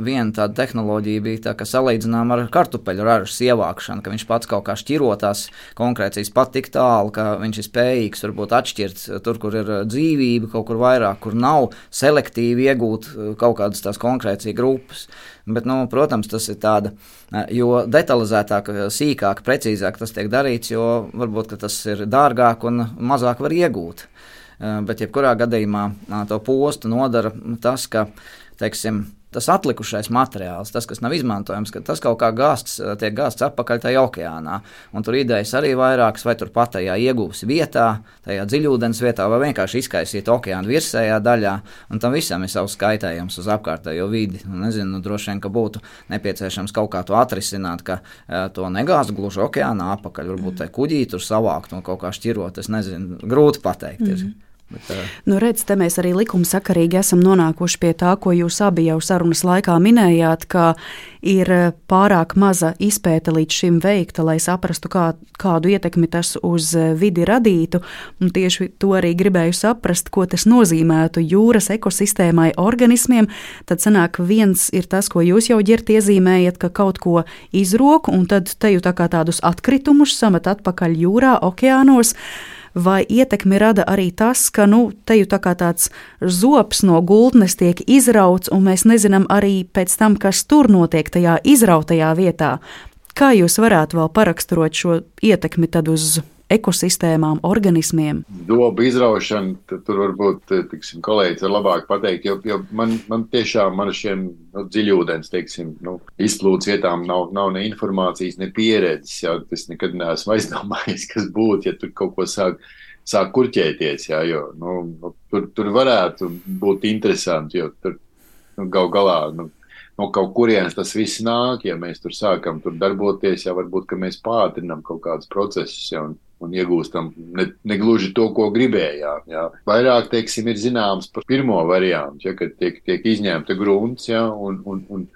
viena tāda tehnoloģija bija tā, ka salīdzinājuma salīdzinām ar kartupeļu ražas ievākšanu, ka viņš pats kaut kā šķirotās konkrēcijas pat tik tālu, ka viņš ir spējīgs varbūt atšķirt tur, kur ir dzīvība, kaut kur vairāk, kur nav selektīvi iegūt uh, kaut kādas tās konkrēcijas grupas. Bet, nu, protams, tas ir tāda, uh, jo detalizētāk, sīkāk, precīzāk tas tiek darīts, jo varbūt tas ir dārgāk un mazāk var iegūt. Bet, jebkurā gadījumā, to postu nodara tas, ka, teiksim, tas atlikušais materiāls, tas, kas nav izmantojams, ka tas kaut kā gāsts, eh, tiek gāsts atpakaļ tajā okeānā. Un tur idejas arī vairākas, vai tur pat tajā iegūs vietā, tajā dziļūdens vietā, vai vienkārši izkaisīt okeāna virsējā daļā. Un tam visam ir savs kaitējums uz apkārtējo vidi. Un nezinu, nu, droši vien, ka būtu nepieciešams kaut kā to atrisināt, ka uh, to negāzt gluži okeānā apakaļ, varbūt te kuģī tur savākt un kaut kā šķirot. Es nezinu, grūti pateikt. Mm. Ir. Uh... nu, redz, te mēs arī likumsakarīgi esam nonākuši pie tā, ko jūs abi jau sarunas laikā minējāt, ka ir pārāk maza izpēta līdz šim veikta, lai saprastu, kā, kādu ietekmi tas uz vidi radītu. Un tieši to arī gribēju saprast, ko tas nozīmētu jūras ekosistēmai, organismiem. Tad sanāk, viens ir tas, ko jūs jau ģert iezīmējat, ka kaut ko izrok un tad te jau tā kā tādus atkritumus samet atpakaļ jūrā, okeānos vai ietekmi rada arī tas, ka nu, te jau tā kā tāds zops no gultnes tiek izrauts, un mēs nezinām arī pēc tam, kas tur notiek tajā izrautajā vietā. Kā jūs varētu vēl paraksturot šo ietekmi uz ekosistēmām, organismiem? Dobu izraušana, tur varbūt eh, tiksim, kolēģis var labāk pateikt, jo, jo man, man tiešām ar šiem nu, dziļūdens teiksim, nu, izplūdes vietām nav, nav ne informācijas, ne pieredzes. Jā, es nekad neesmu aizdomājies, kas būtu, ja tur kaut ko sāk. Sāk kurķēties, jā, jo nu, nu, tur, tur varētu būt interesanti, jo tur nu, gal galā. Nu, no kaut kurienes tas viss nāk, ja mēs tur sākam tur darboties, ja varbūt mēs pātrinām kaut kādus procesus ja, un, un iegūstam ne, ne gluži to, ko gribējām. Ja. Vairāk, teiksim, ir zināms par pirmo variantu, ja, kad tiek, tiek izņemta grunts ja, un, un, un,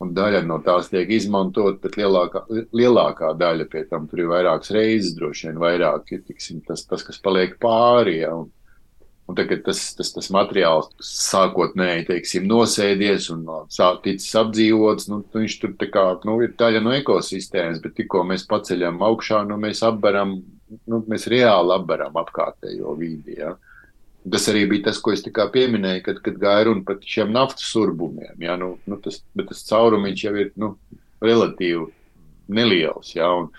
un daļa no tās tiek izmantot, bet lielākā, lielākā daļa pie tam tur ir vairākas reizes, droši vien vairāk ir tiksim, tas, tas, kas paliek pāri. Ja, un, Un tagad tas, tas, tas materiāls sākotnēji teiksim, nosēdies un ticis apdzīvots. Nu, viņš tur kā, nu, ir daļa no ekosistēmas, bet tikko mēs paceļam augšā, nu, mēs apberam, nu, mēs reāli apberam apkārtējo vidi. Ja? Tas arī bija tas, ko es pieminēju, kad, kad gāja runa par šiem naftas urbumiem. Ja? Nu, nu, tas, bet tas caurumiņš jau ir nu, relatīvi neliels. Ja? Un,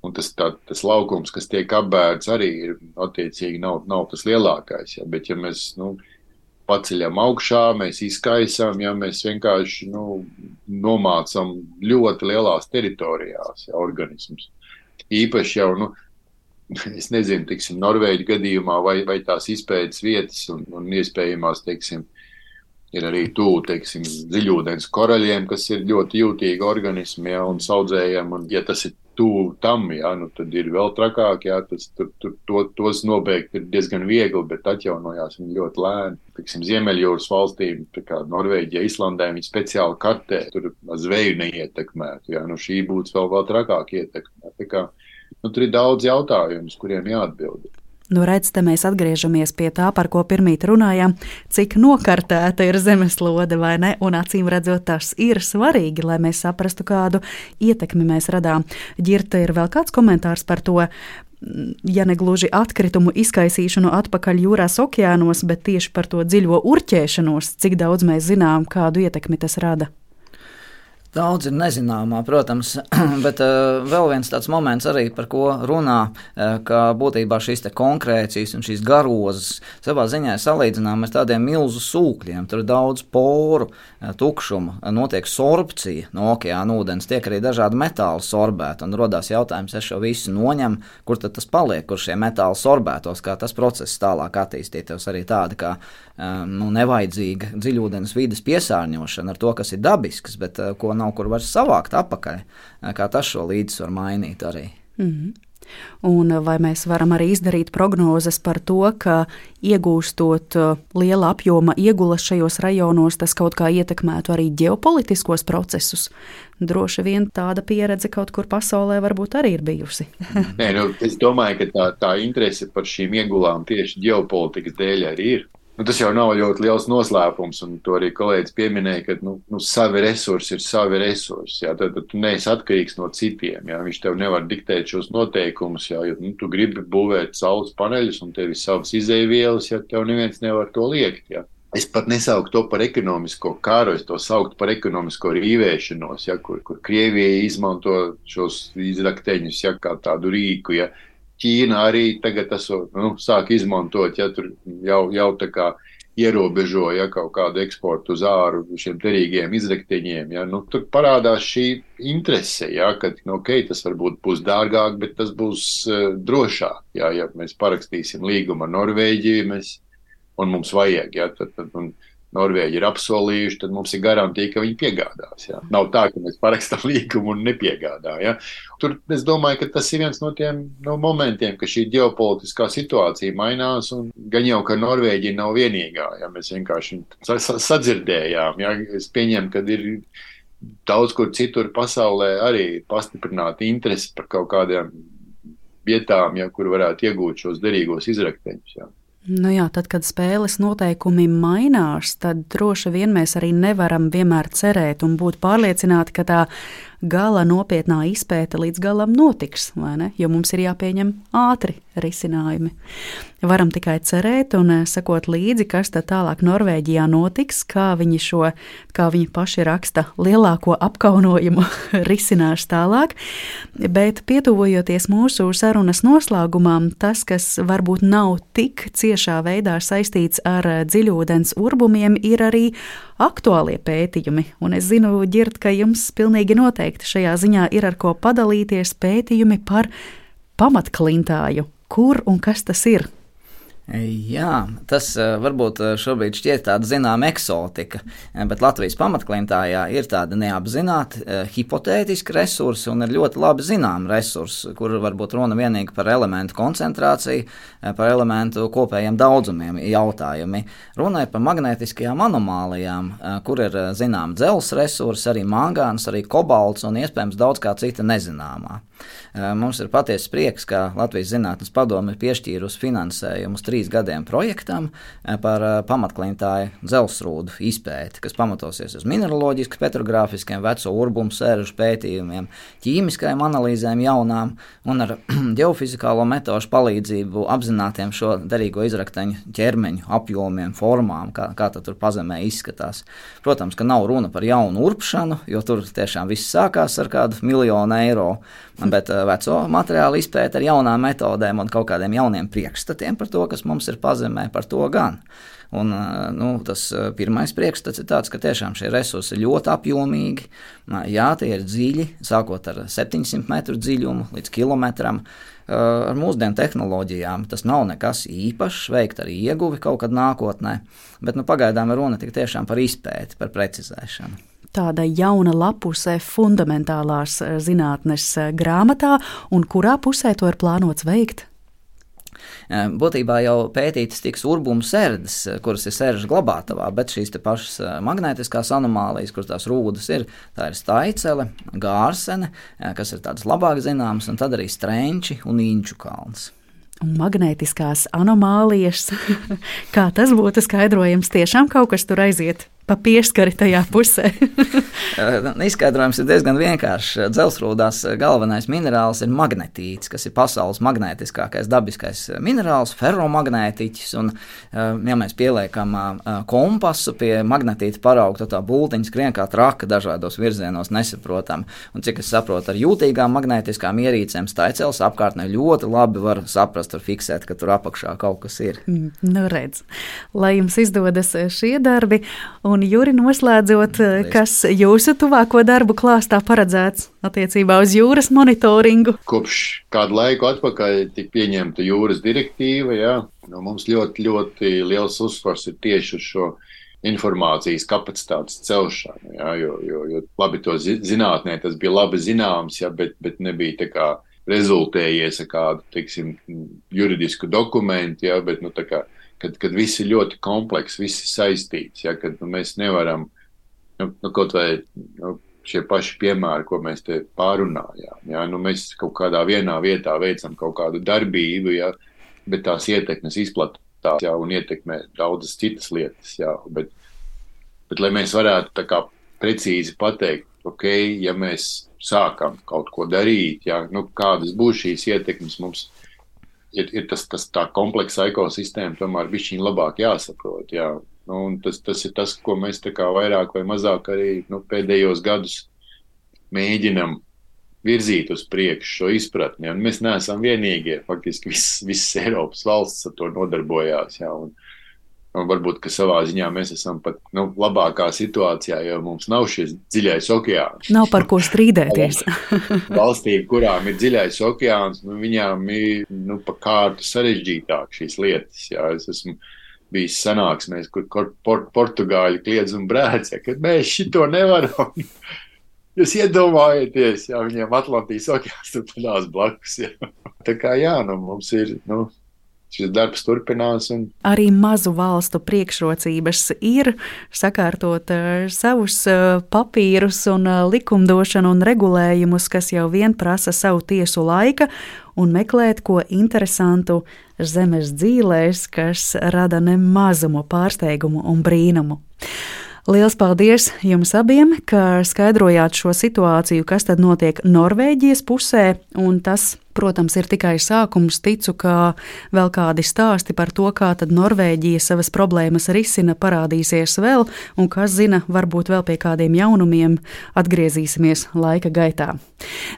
Un tas, tā, tas laukums, kas tiek apbērts, arī ir attiecīgi nav, nav tas lielākais. Ja? Bet, ja mēs nu, paceļam augšā, mēs izkaisām, ja mēs vienkārši nu, nomācam ļoti lielās teritorijās ja, organismus. Īpaši jau, nu, es nezinu, tiksim, Norvēģi gadījumā vai, vai tās izpētes vietas un, un iespējamās, teiksim, ir arī tuvu, teiksim, dziļūdens koraļiem, kas ir ļoti jūtīgi organismi, ja, un saudzējiem, un ja tas ir tuvu tam, jā, nu, tad ir vēl trakāk. Jā, tas, tur, tur, to, tos nobeigt ir diezgan viegli, bet atjaunojās viņi ļoti lēni. Tiksim, Ziemeļjūras valstīm, kā Norvēģija, Islandē, viņi speciāli kartē, tur zveju neietekmētu. Jā, nu, šī būtu vēl, vēl trakāk ietekmēta. Nu, tur ir daudz jautājumu, kuriem jāatbild. Nu, redz, te mēs atgriežamies pie tā, par ko pirmīt runājām, cik nokartēta ir zemeslode vai ne, un acīm redzot, tas ir svarīgi, lai mēs saprastu, kādu ietekmi mēs radām. Girta ir vēl kāds komentārs par to, ja ne gluži atkritumu izkaisīšanu atpakaļ jūrās, okeānos, bet tieši par to dziļo urķēšanos, cik daudz mēs zinām, kādu ietekmi tas rada. Daudz ir nezināmā, protams, bet uh, vēl viens tāds moments, arī, par ko runā, uh, ka būtībā šīs konkrēcijas un šīs garozas savā ziņā ir salīdzināmas ar tādiem milzu sūkļiem. Tur ir daudz poru, uh, tukšuma, notiek sorpcija no okeāna ūdens, tiek arī dažādi metāli sorbēti. Un radās jautājums, es šo visu noņemu, kur tad tas paliek, kur šie metāli sorbētos, kā tas process tālāk attīstītos. Arī tāda kā nu, nevajadzīga dziļūdens vidas piesārņošana ar to, kas ir dabisks, bet ko nav kur vairs savākt apakaļ. Kā tas šo līdzsvaru mainīt arī. Mm -hmm. Un vai mēs varam arī izdarīt prognozes par to, ka iegūstot liela apjoma iegulas šajos rajonos, tas kaut kā ietekmētu arī ģeopolitiskos procesus? Droši vien tāda pieredze kaut kur pasaulē varbūt arī ir bijusi. Nē, nu, es domāju, ka tā, tā interese par šīm iegulām tieši ģeopolitikas dēļ arī ir. Nu, tas jau nav ļoti liels noslēpums, un to arī kolēģis pieminēja, ka nu, nu, savi resursi ir savi resursi. Jā, tad, tad tu neesi atkarīgs no citiem. Jā, viņš tev nevar diktēt šos noteikumus. Jā, ja nu, tu gribi būvēt saules paneļus, un tev ir savas izēvielas, ja tev neviens nevar to liekt. Jā. Es pat nesauktu to par ekonomisko kāru, es to sauktu par ekonomisko rīvēšanos, ja, kur, kur Krievija izmanto šos izrakteņus ja, kā tādu rīku. Ja, Ķīna arī tagad esot, nu, sāk izmantot, ja tur jau, jau tā kā ierobežo ja, kaut kādu eksportu uz āru šiem derīgiem izrakteņiem. Ja, nu, tur parādās šī interese, ja, ka nu, okay, tas varbūt būs dārgāk, bet tas būs uh, drošāk. Ja, ja mēs parakstīsim līgumu ar Norvēģiju, mēs, un mums vajag. Ja, tad, tad, un, Norvēģi ir apsolījuši, tad mums ir garantija, ka viņi piegādās. Ja? Nav tā, ka mēs parakstām līgumu un nepiegādājam. Ja? Tur es domāju, ka tas ir viens no tiem no momentiem, ka šī ģeopolitiskā situācija mainās. Gan jau, ka Norvēģija nav vienīgā. Ja? Mēs vienkārši sadzirdējām. Ja? Es pieņemu, ka ir daudz kur citur pasaulē arī pastiprināta interese par kaut kādām vietām, ja, kur varētu iegūt šos derīgos izrakteņus. Ja. Nu jā, tad, kad spēles noteikumi mainās, tad droši vien mēs arī nevaram vienmēr cerēt un būt pārliecināti, ka tā gala nopietnā izpēta līdz galam notiks? Jo mums ir jāpieņem ātri risinājumi. Varam tikai cerēt un eh, sekot līdzi, kas tad tālāk Norvēģijā notiks, kā viņi šo, kā viņi paši raksta, lielāko apkaunojumu risinās tālāk. Bet pietuvojoties mūsu sarunas noslēgumam, tas, kas varbūt nav tik ciešā veidā saistīts ar dziļūdens urbumiem, ir arī aktuālie pētījumi, un es zinu, Girt, ka jums pilnīgi noteikti šajā ziņā ir ar ko padalīties pētījumi par pamatklintāju. Kur un kas tas ir? Jā, tas varbūt šobrīd šķiet tāda zināma eksotika, bet Latvijas pamatklientājā ir tāda neapzināta, hipotētiska resursa un ir ļoti labi zināma resursa, kur varbūt runa vienīgi par elementu koncentrāciju, par elementu kopējiem daudzumiem jautājumi. Runa ir par magnētiskajām anomālijām, kur ir zināma dzelzs resursi, arī mangāns, arī kobalts un iespējams daudz kā cita nezināmā. Mums ir patiesa prieks, ka Latvijas Zinātnes padome ir piešķīrusi finansējumu uz trīs gadiem projektam par pamatklintāju dzelsrūdu izpēti, kas pamatosies uz mineraloģisku, petrogrāfiskiem, veco urbumu sēžu pētījumiem, ķīmiskajām analīzēm jaunām un ar ģeofizikālo metožu palīdzību apzinātiem šo derīgo izrakteņu ķermeņu apjomiem, formām, kā, kā tur pazemē izskatās. Protams, ka nav runa par jaunu urpšanu, jo tur tiešām viss sākās ar kādu miljonu eiro bet uh, veco materiālu izpēta ar jaunām metodēm un kaut kādiem jauniem priekšstatiem par to, kas mums ir pazemē, par to gan. Un, nu, tas pirmais priekšstats ir tāds, ka tiešām šie resursi ir ļoti apjomīgi. Jā, tie ir dziļi, sākot ar 700 metru dziļumu līdz kilometram. Ar mūsdienu tehnoloģijām tas nav nekas īpašs, veikt arī ieguvi kaut kad nākotnē, bet nu, pagaidām runa tikai par izpēti, par precizēšanu tāda jauna lapuse fundamentālās zinātnes grāmatā, un kurā pusē to ir plānots veikt? Būtībā jau pētītas tiks urbuma sērdes, kuras ir sēržas glabātavā, bet šīs pašas magnētiskās anomālijas, kuras tās rūdas ir, tā ir staicele, gārsene, kas ir tādas labāk zināmas, un tad arī strenči un inču kalns. Un magnētiskās anomālijas, kā tas būtu skaidrojams, tiešām kaut kas tur aiziet pa pieskari tajā pusē? Eh, izskaidrojums ir diezgan vienkāršs. Dzelsrūdās galvenais minerāls ir magnetīts, kas ir pasaules magnētiskākais dabiskais minerāls, ferromagnētiķis. Un, eh, ja mēs pieliekam eh, kompasu pie magnetīta parauga, tad tā būtiņa skrien kā traka dažādos virzienos nesaprotam. Un, cik es saprotu, ar jūtīgām magnētiskām ierīcēm staicēls apkārtnē ļoti labi var saprast, var fiksēt, ka tur apakšā kaut kas ir. Mm, nu redz, lai jums izdodas šie darbi. Un, Juri, noslēdzot, Lies. kas jūsu tuvāko darbu klāstā paredzēts attiecībā uz jūras monitoringu? Kopš kādu laiku atpakaļ tika pieņemta jūras direktīva. Jā. Nu, mums ļoti, ļoti liels uzsvars ir tieši uz šo informācijas kapacitātes celšanu. Jā, jo, jo, jo labi to zinātnē tas bija labi zināms, jā, bet, bet nebija tā kā rezultējies ar kādu, teiksim, juridisku dokumentu, jā, bet, nu, tā kā kad, kad viss ir ļoti komplekss, viss ir saistīts. Ja, kad nu, mēs nevaram nu, nu, kaut vai nu, šie paši piemēri, ko mēs te pārunājām. Ja, nu, mēs kaut kādā vienā vietā veicam kaut kādu darbību, ja, bet tās ietekmes izplatās ja, un ietekmē daudzas citas lietas. Ja, bet, bet, lai mēs varētu kā, precīzi pateikt, ok, ja mēs sākam kaut ko darīt, ja, nu, kādas būs šīs ietekmes mums ir, ir tas, tas tā kompleksa ekosistēma, tomēr bija labāk jāsaprot. Jā. Nu, tas, tas ir tas, ko mēs vairāk vai mazāk arī nu, pēdējos gadus mēģinam virzīt uz priekšu šo izpratni. Ja. Mēs neesam vienīgie. Faktiski visas vis Eiropas valsts ar to nodarbojās. Ja. Un, Un varbūt, ka savā ziņā mēs esam pat nu, labākā situācijā, jo mums nav šis dziļais okeāns. Nav par ko strīdēties. Valstīm, kurām ir dziļais okeāns, nu, viņām ir nu, pa kārtu sarežģītāk šīs lietas. Jā. Es esmu bijis sanāksmēs, kur port, portugāļi kliedz un brēc, ja, ka mēs šito nevaram. Jūs iedomājieties, ja viņiem Atlantijas okeāns tur padās blakus. Ja. Tā kā jā, nu, mums ir. Nu, šis darbs turpinās. Un... Arī mazu valstu priekšrocības ir sakārtot uh, savus uh, papīrus un uh, likumdošanu un regulējumus, kas jau vien prasa savu tiesu laika, un meklēt ko interesantu zemes dzīvēs, kas rada nemazumu pārsteigumu un brīnumu. Liels paldies jums abiem, ka skaidrojāt šo situāciju, kas tad notiek Norvēģijas pusē, un tas protams, ir tikai sākums. Ticu, ka vēl kādi stāsti par to, kā Norvēģija savas problēmas risina, parādīsies vēl, un kas zina, varbūt vēl pie kādiem jaunumiem atgriezīsimies laika gaitā.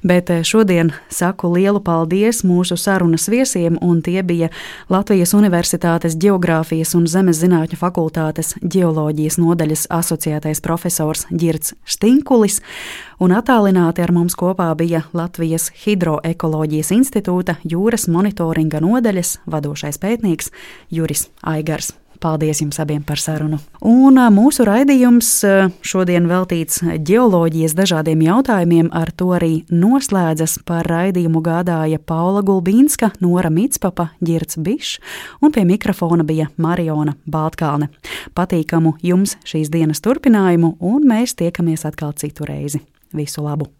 Bet eh, šodien saku lielu paldies mūsu sarunas viesiem, un tie bija Latvijas Universitātes Geogrāfijas un Zemes zinātņu fakultātes ģeoloģijas nodaļas asociētais profesors Girts Stinkulis, un attālināti ar mums kopā bija Latvijas hidroekoloģijas Latvijas Institūta jūras monitoringa nodaļas vadošais pētnieks Juris Aigars. Paldies jums abiem par sarunu. Un mūsu raidījums šodien veltīts geoloģijas dažādiem jautājumiem, ar to arī noslēdzas. Par raidījumu gādāja Paula Gulbīnska, Nora Mitspapa, Girts Bišs, un pie mikrofona bija Mariona Baltkalne. Patīkamu jums šīs dienas turpinājumu, un mēs tiekamies atkal citu reizi. Visu labu!